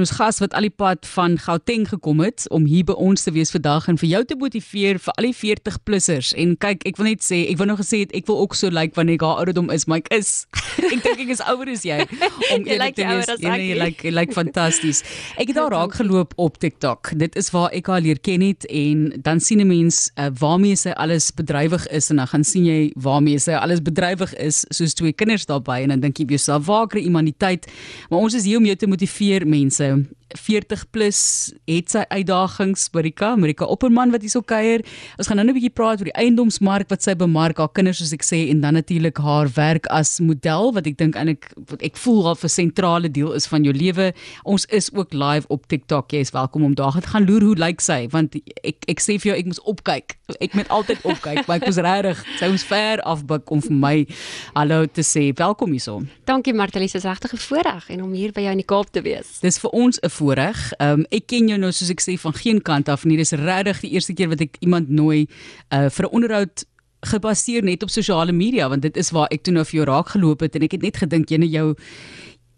en ons gas wat al die pad van Gauteng gekom het om hier by ons te wees vandag en vir jou te motiveer vir al die 40 plussers. En kyk, ek wil net sê, ek wou nog gesê het ek wil ook so lyk like wanneer ek haar ouderdom is, maar ek is ek dink ek is ouer as jy om jy lyk ouer as ek. Jy lyk jy lyk fantasties. Ek het daar raak geloop op TikTok. Dit is waar ek haar leer ken het en dan sien 'n mens uh, waarmee sy alles bedrywig is en dan gaan sien jy waarmee sy alles bedrywig is soos twee kinders daarbey en dan dink jy vir jouself, waar kry iemand die tyd? Maar ons is hier om jou te motiveer mense So 40 plus het sy uitdagings Marika Marika Opperman wat hierso kuier. Ons gaan nou 'n bietjie praat oor die eiendomsmark wat sy bemark haar kinders soos ek sê en dan natuurlik haar werk as model wat ek dink eintlik wat ek voel al 'n sentrale deel is van jou lewe. Ons is ook live op TikTok. Jy is welkom om daar te gaan loer hoe lyk sy? Want ek ek sê vir jou ek moet opkyk. Ek moet altyd opkyk maar ek was regtig sy moes ver afbuk om vir my hallo te sê. Welkom hierso. Dankie Martelies is regtig 'n voorreg en om hier by jou in die Kaap te wees. Dis vir ons 'n voorreg. Ehm um, ek ken jou nou soos ek sê van geen kant af nie. Dis regtig die eerste keer wat ek iemand nooi uh vir 'n onderhoud gebaseer net op sosiale media want dit is waar ek toe nou vir jou raak geloop het en ek het net gedink jy nou jou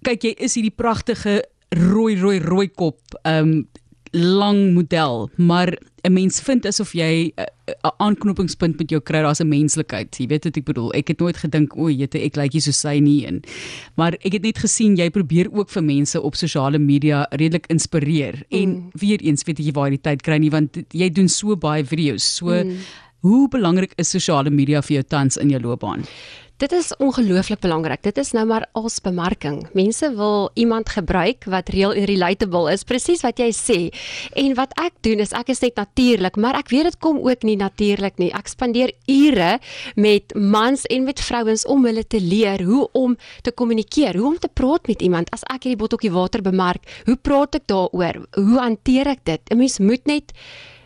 kyk jy is hierdie pragtige rooi rooi rooi kop ehm um, lang model, maar 'n mens vind asof jy 'n aanknopingspunt met jou kry daar's 'n menslikheid. Jy weet wat ek bedoel. Ek het nooit gedink o, jette ek lyk nie so sy nie in. Maar ek het net gesien jy probeer ook vir mense op sosiale media redelik inspireer. Mm. En weer eens weet jy waar jy die tyd kry nie want jy doen so baie video's. So mm. hoe belangrik is sosiale media vir jou tans in jou loopbaan? Dit is ongelooflik belangrik. Dit is nou maar als bemarking. Mense wil iemand gebruik wat real en relatable is, presies wat jy sê. En wat ek doen is ek is net natuurlik, maar ek weet dit kom ook nie natuurlik nie. Ek spandeer ure met mans en met vrouens om hulle te leer hoe om te kommunikeer, hoe om te praat met iemand. As ek hierdie botteltjie water bemark, hoe praat ek daaroor? Hoe hanteer ek dit? 'n Mens moet net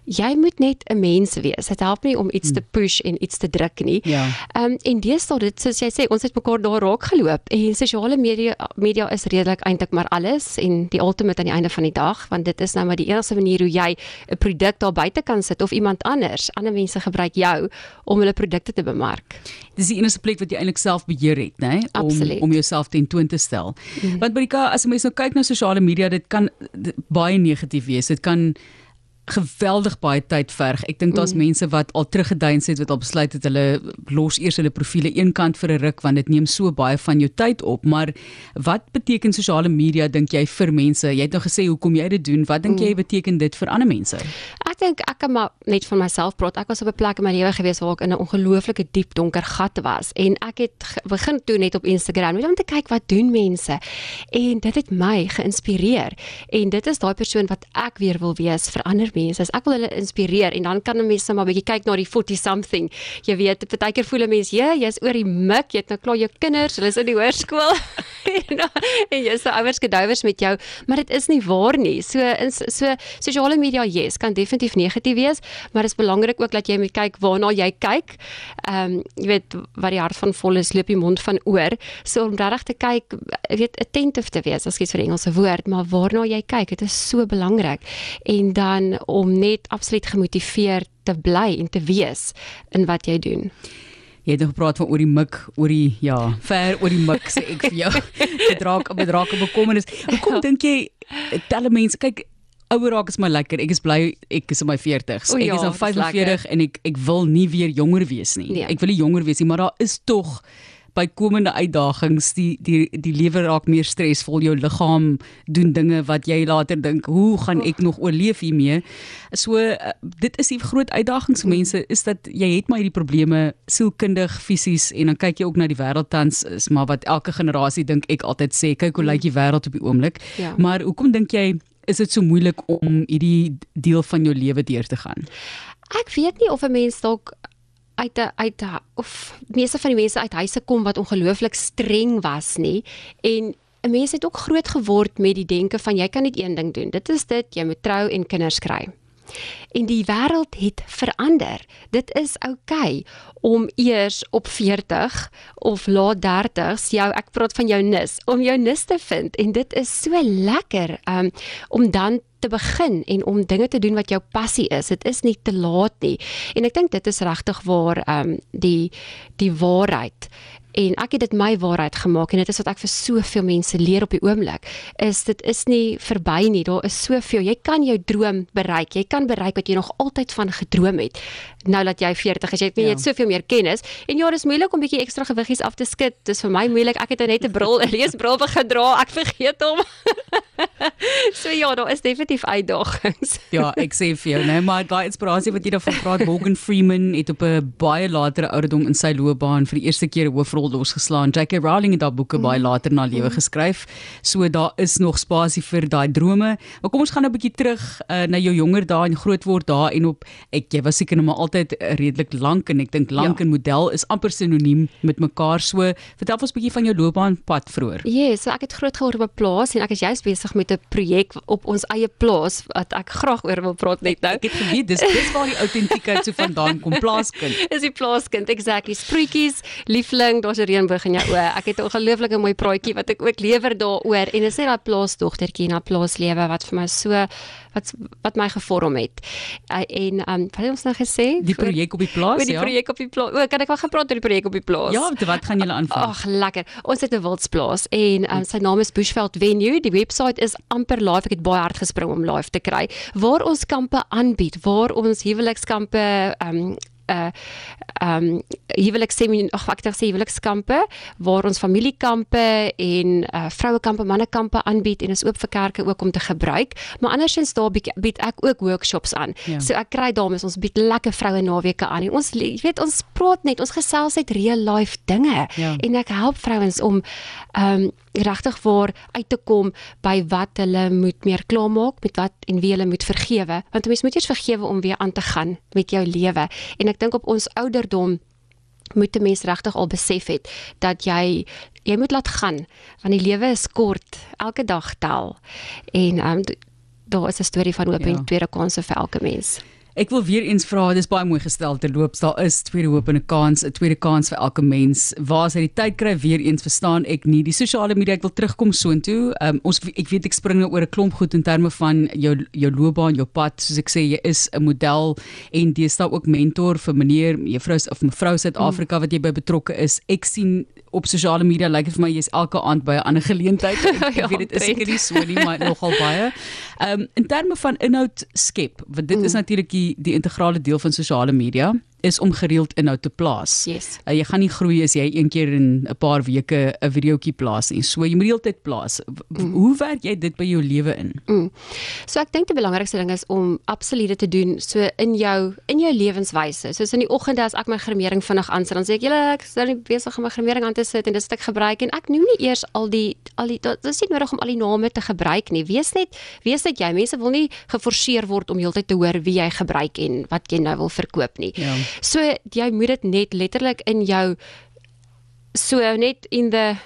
jy moet net 'n mens wees. Dit help nie om iets te hmm. push en iets te druk nie. Ja. Ehm um, en deesdae dit soos jy sê, ons het mekaar daar raak geloop en sosiale media media is redelik eintlik maar alles en die ultimate aan die einde van die dag want dit is nou maar die enigste manier hoe jy 'n produk daar buite kan sit of iemand anders, ander mense gebruik jou om hulle produkte te bemark. Dis die enigste plek wat jy eintlik self beheer het, né? Om Absoluut. om jouself ten toon te stel. Mm. Want Marika, as jy mens nou kyk na sosiale media, dit kan dit, baie negatief wees. Dit kan geweldig baie tyd verg. Ek dink daar's mm. mense wat al teruggeduins het wat al besluit het hulle los eers hulle profile eenkant vir 'n ruk want dit neem so baie van jou tyd op. Maar wat beteken sosiale media dink jy vir mense? Jy het nou gesê hoekom jy dit doen. Wat dink mm. jy beteken dit vir ander mense? Ek dink ek kan maar net van myself praat. Ek was op 'n plek in my lewe gewees waar ek in 'n ongelooflike diep donker gat was en ek het begin toe net op Instagram net om te kyk wat doen mense. En dit het my geïnspireer. En dit is daai persoon wat ek weer wil wees vir ander mense. As ek wil hulle inspireer en dan kan 'n mens net maar bietjie kyk na die 40 something. Jy weet, partykeer voel 'n mens, "Ja, jy's oor die mik, jy het nou klaar jou kinders, hulle is in die hoërskool." en jy se ouers gedouwers met jou, maar dit is nie waar nie. So in so sosiale media yes, kan definitief negatief wees, maar dit is belangrik ook dat jy moet kyk waarna jy kyk. Ehm um, jy weet wat die hart van vol is, loop die mond van oor. So om regtig te kyk, weet attentive te wees, as jy vir Engelse woord, maar waarna jy kyk, dit is so belangrik. En dan om net absoluut gemotiveerd te bly en te wees in wat jy doen. Jy het gepraat van oor die mik, oor die ja, ver oor die mik sê ek vir jou. Dit raak op bedraak op bekommernis. Hoekom ja. dink jy talle mense kyk ouer raak is my lekker. Ek is bly ek is in my 40s. Ek ja, is al 45 en ek ek wil nie weer jonger wees nie. Nee. Ek wil nie jonger wees nie, maar daar is tog bykomende uitdagings die die die lewe raak meer stresvol jou liggaam doen dinge wat jy later dink hoe gaan ek nog oorleef hiermee? So uh, dit is die groot uitdagings vir mense is dat jy het maar hierdie probleme sielkundig fisies en dan kyk jy ook na die wêreld tans is maar wat elke generasie dink ek altyd sê kyk hoe lyk die wêreld op die oomblik. Ja. maar hoekom dink jy is dit so moeilik om hierdie deel van jou lewe deur te gaan? Ek weet nie of 'n mens dalk uit 'n uit of meeste van die mense uit huise kom wat ongelooflik streng was nie en 'n mens het ook groot geword met die denke van jy kan net een ding doen. Dit is dit, jy moet trou en kinders kry. En die wêreld het verander. Dit is oukei okay om eers op 40 of laat 30s jou ek praat van jou nis, om jou nis te vind en dit is so lekker um, om dan te begin en om dinge te doen wat jou passie is. Dit is nie te laat nie. En ek dink dit is regtig waar ehm um, die die waarheid en ek het dit my waarheid gemaak en dit is wat ek vir soveel mense leer op die oomblik. Is dit is nie verby nie. Daar is soveel. Jy kan jou droom bereik. Jy kan bereik wat jy nog altyd van gedroom het. Nou dat jy 40 is, jy het, ja. jy het soveel meer kennis en ja, dis moeilik om bietjie ekstra gewiggies af te skud. Dis vir my moeilik. Ek het net 'n bril, 'n leesbril begin dra. Ek vergeet hom. so ja, daar is definitief uitdagings. ja, ek sê vir jou, nee, maar daai inspirasie wat jy daarvan praat, Morgan Freeman het op 'n baie latere ouderdom in sy loopbaan vir die eerste keer 'n hoofrol losgeslaan. J.K. Rowling het daai boeke mm. baie later na lewe mm. geskryf. So daar is nog spasie vir daai drome. Maar kom ons gaan nou 'n bietjie terug uh, na jou jonger dae en groot word daar en op ek jy was seker nog maar altyd redelik lank en ek dink lank ja. en model is amper sinoniem met mekaar. So vertel ons 'n bietjie van jou loopbaanpad vroeër. Ja, yes, so ek het groot geword op 'n plaas en ek is juist besig met 'n projek op ons eie plaas wat ek graag oor wil praat net nou. Ek het geweet dis dis waar die autentiekheid so vandaan kom plaaskind. Is die plaaskind exactly sproetjies, liefling, daar's 'n reënboog in jou oë. Ek het 'n ongelooflike mooi praatjie wat ek ook lewer daaroor en dis net daai plaasdogtertjie na plaaslewe wat vir my so wat wat my gevorm het. Uh, en um wat het ons nou gesê? Die projek op die plaas, ja. Die projek op die plaas. O, kan ek wel gepraat oor die projek op die plaas? Ja, wat gaan julle aanvang? Ag, lekker. Ons het 'n wildsplaas en um, sy naam is Bushveld Venue. Die webwerf is amper live. Ek het baie hard gespring om live te kry. Waar ons kampe aanbied, waar ons huwelikskampe um uh um huwelikssemina ag ek dink sê huwelikskampe waar ons familiekampe en uh vrouekampe, mannekampe aanbied en is oop vir kerke ook om te gebruik. Maar andersins daar bied ek ook workshops aan. Ja. So ek kry dames ons bied lekker vroue naweke aan en ons jy weet ons praat net, ons gesels uit real life dinge ja. en ek help vrouens om um regtig waar uit te kom by wat hulle moet meer klaarmaak met wat en wie hulle moet vergewe. Want 'n mens moet eers vergewe om weer aan te gaan met jou lewe. En ek dink op ons ouderdom moet 'n mens regtig al besef het dat jy jy moet laat gaan want die lewe is kort. Elke dag tel. En um, daar is 'n storie van hoop ja. en tweede kanse vir elke mens Ek wil weer eens vra, dis baie mooi gestel te loop. Daar is tweede hoop en 'n kans, 'n tweede kans vir elke mens. Waar sy die tyd kry weer eens verstaan ek nie. Die sosiale media ek wil terugkom soontoe. Um, ons ek weet ek spring nou oor 'n klomp goed in terme van jou jou loopbaan, jou pad. Soos ek sê, jy is 'n model en jy is ook mentor vir meneer, juffrou of mevrou Suid-Afrika mm. wat jy by betrokke is. Ek sien op sosiale media lyk like dit vir my jy's elke aand by 'n ander geleentheid. Ek, ek ja, weet dit is seker nie so nie, maar nogal baie. Ehm um, in terme van inhoud skep, want dit mm. is natuurlik die die integrale deel van sosiale media is om gereeld inhoud te plaas. Yes. Uh, jy gaan nie groei as jy een keer in 'n paar weke 'n videoetjie plaas nie. So jy moet heeltyd plaas. Mm. Hoe werk jy dit by jou lewe in? Mm. So ek dink die belangrikste ding is om absoluut dit te doen so in jou in jou lewenswyse. Soos in die oggende as ek my gremering vinnig aansit, dan sê ek julle ek is nou besig om my gremering aan te sit en dis wat ek gebruik en ek noem nie eers al die al die dit is nie nodig om al die name te gebruik nie. Wees net wees net jy. Mense wil nie geforseer word om heeltyd te hoor wie jy gebruik en wat jy nou wil verkoop nie. Ja. So jy moet dit net letterlik in jou so net in the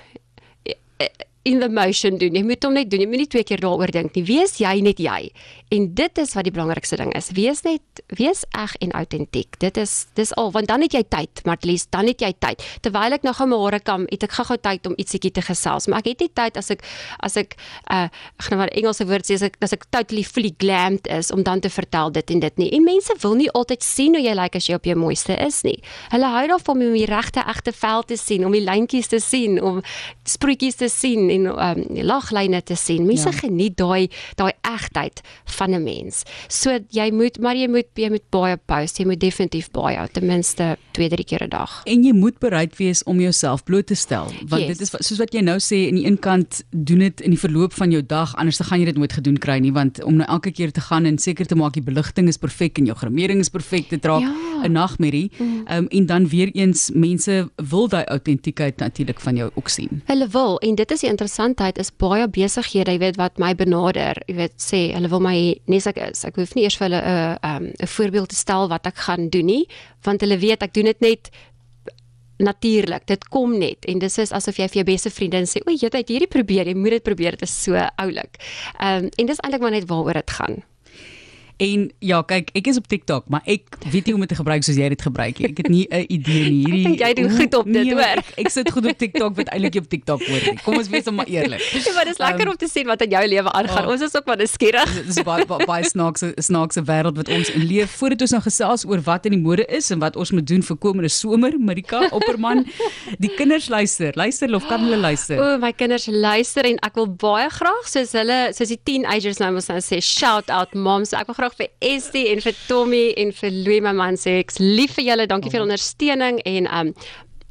in the motion doen. Jy moet hom net doen. Jy moet nie twee keer daaroor dink nie. Wees jy net jy. En dit is wat die belangrikste ding is. Wees net wees eg en autentiek. Dit is dis al want dan het jy tyd, Martlies, dan het jy tyd. Terwyl ek nou gou my hare kam, het ek gou-gou tyd om ietsiekie te gesels, maar ek het nie tyd as ek as ek uh ek gaan nou maar Engelse woord sê as ek as ek totally fully glammed is om dan te vertel dit en dit nie. En mense wil nie altyd sien hoe jy lyk like as jy op jou mooiste is nie. Hulle hou daarvan om die regte egte vel te sien, om die lyntjies te sien, om sproetjies te sien en um die laglyne te sien. Mense ja. geniet daai daai egtheid van 'n mens. So jy moet maar jy moet jy moet baie post, jy moet definitief baie ten minste 2-3 keer 'n dag. En jy moet bereid wees om jouself bloot te stel, want yes. dit is soos wat jy nou sê aan die een kant doen dit in die verloop van jou dag, anders dan gaan jy dit nooit gedoen kry nie, want om nou elke keer te gaan en seker te maak die beligting is perfek en jou gremering is perfek, dit raak ja. 'n nagmerrie. Mm. Um, en dan weer eens mense wil daai autentiekheid natuurlik van jou ook sien. Hulle wil en dit is die interessantheid is baie besighede, jy weet wat my benader, jy weet sê hulle wil my nes ek is. Ek hoef nie eers vir hulle 'n uh, 'n um, voorbeeld te stel wat ek gaan doen nie, want hulle weet ek doen dit net natuurlik. Dit kom net en dis is asof jy vir jou beste vriendin sê, "O, jy het hierdie probeer, jy moet dit probeer, dit is so oulik." Ehm um, en dis eintlik maar net waaroor dit gaan. En ja, kyk, ek is op TikTok, maar ek weet nie hoe om dit te gebruik soos jy dit gebruik nie. Ek het nie 'n idee nie. Hierdie Ek dink jy doen goed op dit, nee, hoor. Ek, ek sit goed op TikTok, weet eintlik nie op TikTok hoor nie. Kom ons wees maar eerlik. Ja, maar dis lekker um, om te sien wat in jou lewe aangaan. oh. Ons is ook maar nuuskierig. Dit is baie baie, baie snaakse snaakse wêreld wat ons in leef. Voordat ons nou gesels oor wat in die mode is en wat ons moet doen vir komende somer, Marika Opperman, die kinders luister. Luister of kan hulle luister? O, my kinders luister en ek wil baie graag soos hulle soos die teenagers nou mos nou sê shout out moms. Ek wil graag vir Estie en vir Tommy en vir Louis my man sê ek's lief vir julle. Dankie oh. vir julle ondersteuning en um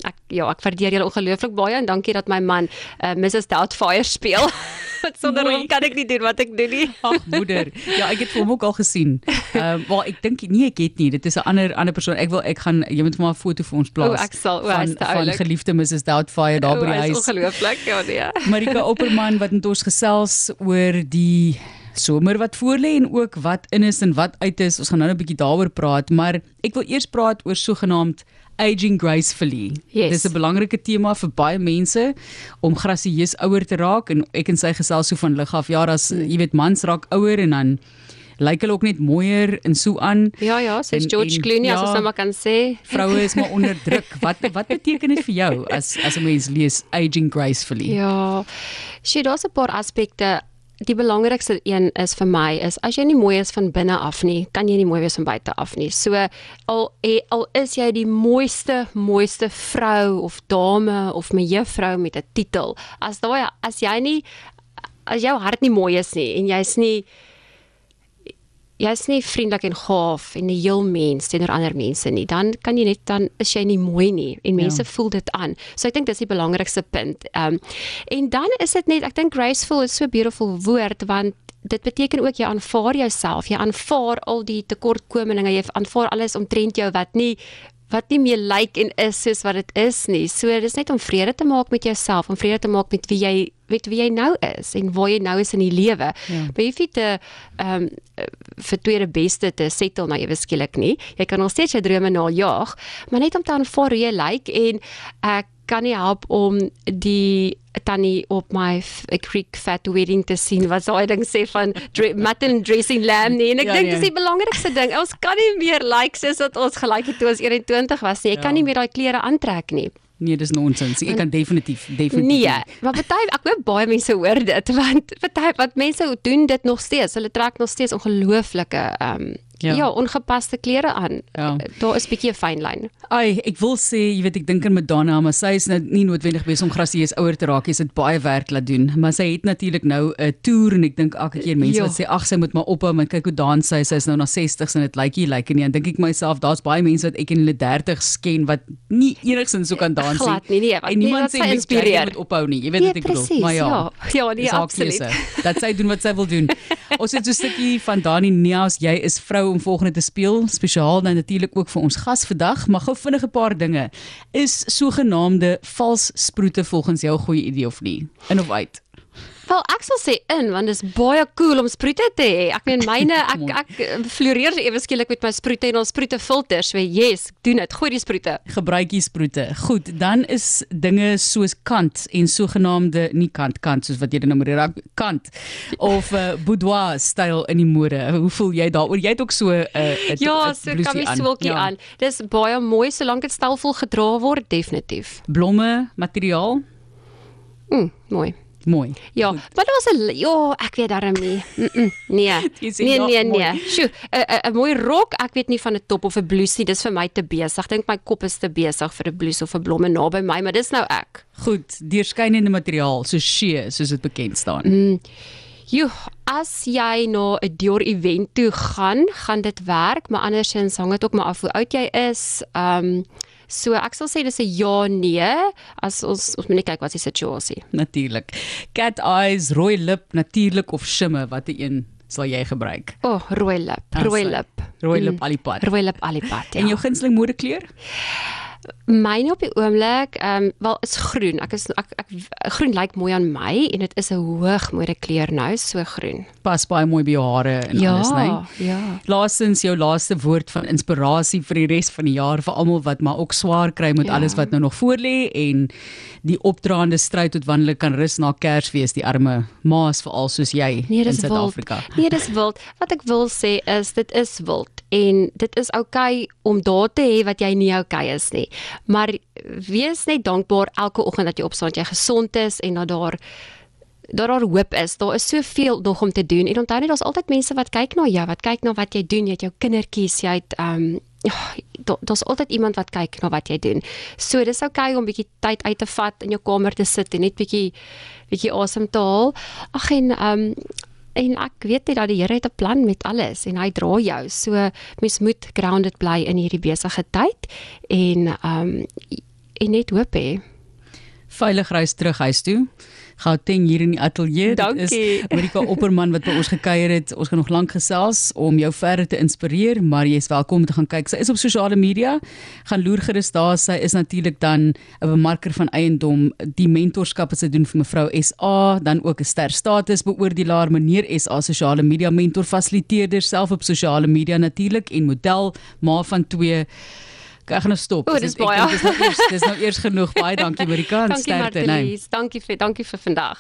ek ja, ek waardeer julle ongelooflik baie en dankie dat my man uh, Mrs Doubtfire speel. Sonder hom kan ek nie doen wat ek doen nie. Ag moeder. Ja, ek het vir hom ook al gesien. Ehm uh, maar ek dink nie ek het nie. Dit is 'n ander ander persoon. Ek wil ek gaan jy moet maar 'n foto vir ons plaas. O, ek sal. O, van, van geliefde Mrs Doubtfire daar by die O, hy is huis. Ongelooflik, ja nee. Marika Opperman wat met ons gesels oor die somer wat voorlê en ook wat in is en wat uit is. Ons gaan nou 'n bietjie daaroor praat, maar ek wil eers praat oor sogenaamd aging gracefully. Yes. Dis 'n belangrike tema vir baie mense om grasieus ouer te raak en ek en sy gesels so van lig af. Ja, as jy weet mans raak ouer en dan lyk hulle ook net mooier en so aan. Ja ja, soos En- George en- Clooney as ja. ons nou maar kan sê. Vroue is maar onder druk. Wat wat beteken dit vir jou as as 'n mens lees aging gracefully? Ja. Sjoe, daar's 'n paar aspekte. Die belangrikste een is vir my is as jy nie mooi is van binne af nie, kan jy nie mooi wees van buite af nie. So al eh, al is jy die mooiste mooiste vrou of dame of mejuffrou met 'n titel, as daai as jy nie as jou hart nie mooi is nie en jy's nie jy's nie vriendelik en gaaf en 'n heel mens teenoor ander mense nie, dan kan jy net dan is jy nie mooi nie en mense ja. voel dit aan. So ek dink dis die belangrikste punt. Ehm um, en dan is dit net ek dink graceful is so 'n beautiful woord want dit beteken ook jy aanvaar jouself, jy aanvaar al die tekortkominge, jy aanvaar alles omtrent jou wat nie wat nie meer lyk en is soos wat dit is nie. So dis net om vrede te maak met jouself, om vrede te maak met wie jy weet wie jy nou is en waar jy nou is in die lewe. Ja. Maar jy hoef nie te ehm um, vir tweede beste te settle nou ewe skielik nie. Jy kan nog steeds jou drome najag, maar net om te aanvaar hoe jy lyk en ek kan nie help om die tannie op my Greek fat wedding te sien wat daai ding sê van mutton dressing lamb nie en ek Ja, dink nee. dis die belangrikste ding. Ons kan nie meer lyk like, soos wat ons gelyk het toe ons 21 was nie. Jy ja. kan nie meer daai klere aantrek nie. Nee, dis nonsens. Ek kan definitief definitief. Nee, maar party ek hoop baie mense hoor dit want party wat mense doen dit nog steeds. Hulle trek nog steeds ongelooflike ehm um, Ja. ja. ja, ongepaste klere aan. Ja. Daar is bietjie 'n fyn lyn. Ai, ek wil sê, jy weet ek dink aan Madonna, maar sy is nou nie noodwendig besig om grasieus ouer te raak nie. Sy het baie werk laat doen, maar sy het natuurlik nou 'n toer en ek dink elke keer mense Jo. wat sê ag sy moet maar ophou, maar kyk hoe dans sy, sy is nou na 60s en dit lyk nie lyk nie. En dink ek myself, daar's baie mense wat ek in hulle 30s ken wat nie enigsins so kan dans nie. Glad nie, nee, wat- en nee, niemand wat sê jy inspireer. moet ophou nie. Jy weet Nee, wat ek bedoel. presies, Maar ja. ja. Ja, nee, absoluut. keuse. Dat sy doen wat sy wil doen. Ons het so 'n stukkie van Dani Neus, jy is vrou om volgende te speel, spesiaal dan natuurlik ook vir ons gas vandag, maar gou vinnig 'n paar dinge. Is sogenaamde vals sproete volgens jou 'n goeie idee of nie? In of uit? Wel, ek sal sê in want dis baie cool om sproete te hê. Ek meen myne ek ek eh, floreer ewe skielik met my sproete en ons sproete filters. So yes, doen dit. Gooi die sproete. Gebruik jy sproete. Goed, dan is dinge soos kant en sogenaamde nie kant kant soos wat jy dit nou moet raak kant of uh, boudoir styl in die mode. Hoe voel jy daaroor? Jy het ook so 'n uh, Ja, so kan my swilkie aan. Dis baie mooi solank dit stylvol gedra word, definitief. Blomme, materiaal, Mm, mooi. Mooi. Ja, maar daar was 'n ja, ek weet darm nie. Mm -mm, nee. Nee, nee, mooi. nee. Sjoe, 'n mooi rok, ek weet nie van 'n top of 'n blouse nie. Dis vir my te besig. Dink my kop is te besig vir 'n blouse of 'n blomme naby my, maar dis nou ek. Goed, deurskynende materiaal soos shea soos dit bekend staan. Mm. Joe, as jy na 'n Dior event toe gaan, gaan dit werk, maar andersins hang dit ook maar af hoe oud jy is. Um so ek sal sê dis 'n ja nee as ons ons moet net kyk wat die situasie. Natuurlik. Cat eyes, rooi lip, natuurlik of shimmer, watter een sal jy gebruik? O, oh, rooi lip, rooi lip. Rooi lip Mm. al die pad. Rooi lip al die pad. Ja. En jou gunsteling modekleur? Myne op die oomblik, ehm um, wel is groen. Ek is ek, ek groen lyk mooi aan my en dit is 'n hoogmoede kleur nou, so groen. Pas baie mooi by jou hare en ja, alles, né? Ja. Laastens jou laaste woord van inspirasie vir die res van die jaar vir almal wat maar ook swaar kry met ja. alles wat nou nog voorlê en die opdraande stryd tot wanneer hulle kan rus na Kersfees, die arme maas veral soos jy nee, in Suid-Afrika. Nee, dis wild. Wat ek wil sê is dit is wild en dit is oukei okay om daar te hê wat jy nie oukei okay is nie. Maar wees net dankbaar elke oggend dat jy opstaan, jy gesond is en dat daar dat daar hoop is. Daar is soveel nog om te doen. En onthou net daar's altyd mense wat kyk na jou, wat kyk na wat jy doen. Jy het jou kindertjies, jy het ehm um, daar's altyd iemand wat kyk na wat jy doen. So dis oukei okay om bietjie tyd uit te vat in jou kamer te sit en net bietjie bietjie asem te haal. Ag en ehm um, en ek weet net dat die Here het 'n plan met alles en hy dra jou. So mens moet grounded bly in hierdie besige tyd en ehm um, en net hoop hê. Veilig reis terug huis toe. Gauteng hier in die ateljee. Dit is Amerika Opperman wat by ons gekuier het. Ons gaan nog lank gesels om jou verder te inspireer, maar jy is welkom om te gaan kyk. Sy is op sosiale media. Gaan loer gerus daar. Sy is natuurlik dan 'n bemarker van eiendom, die mentorskap wat sy doen vir mevrou SA, dan ook 'n ster status beoordelaar, meneer SA sosiale media mentor fasiliteerder self op sosiale media natuurlik en model, ma van 2 ek gaan nou stop. O, dis baie. Dis nou eers dis nou eers genoeg. Baie dankie Marika. Dankie Martie. Dankie vir dankie vir vandag.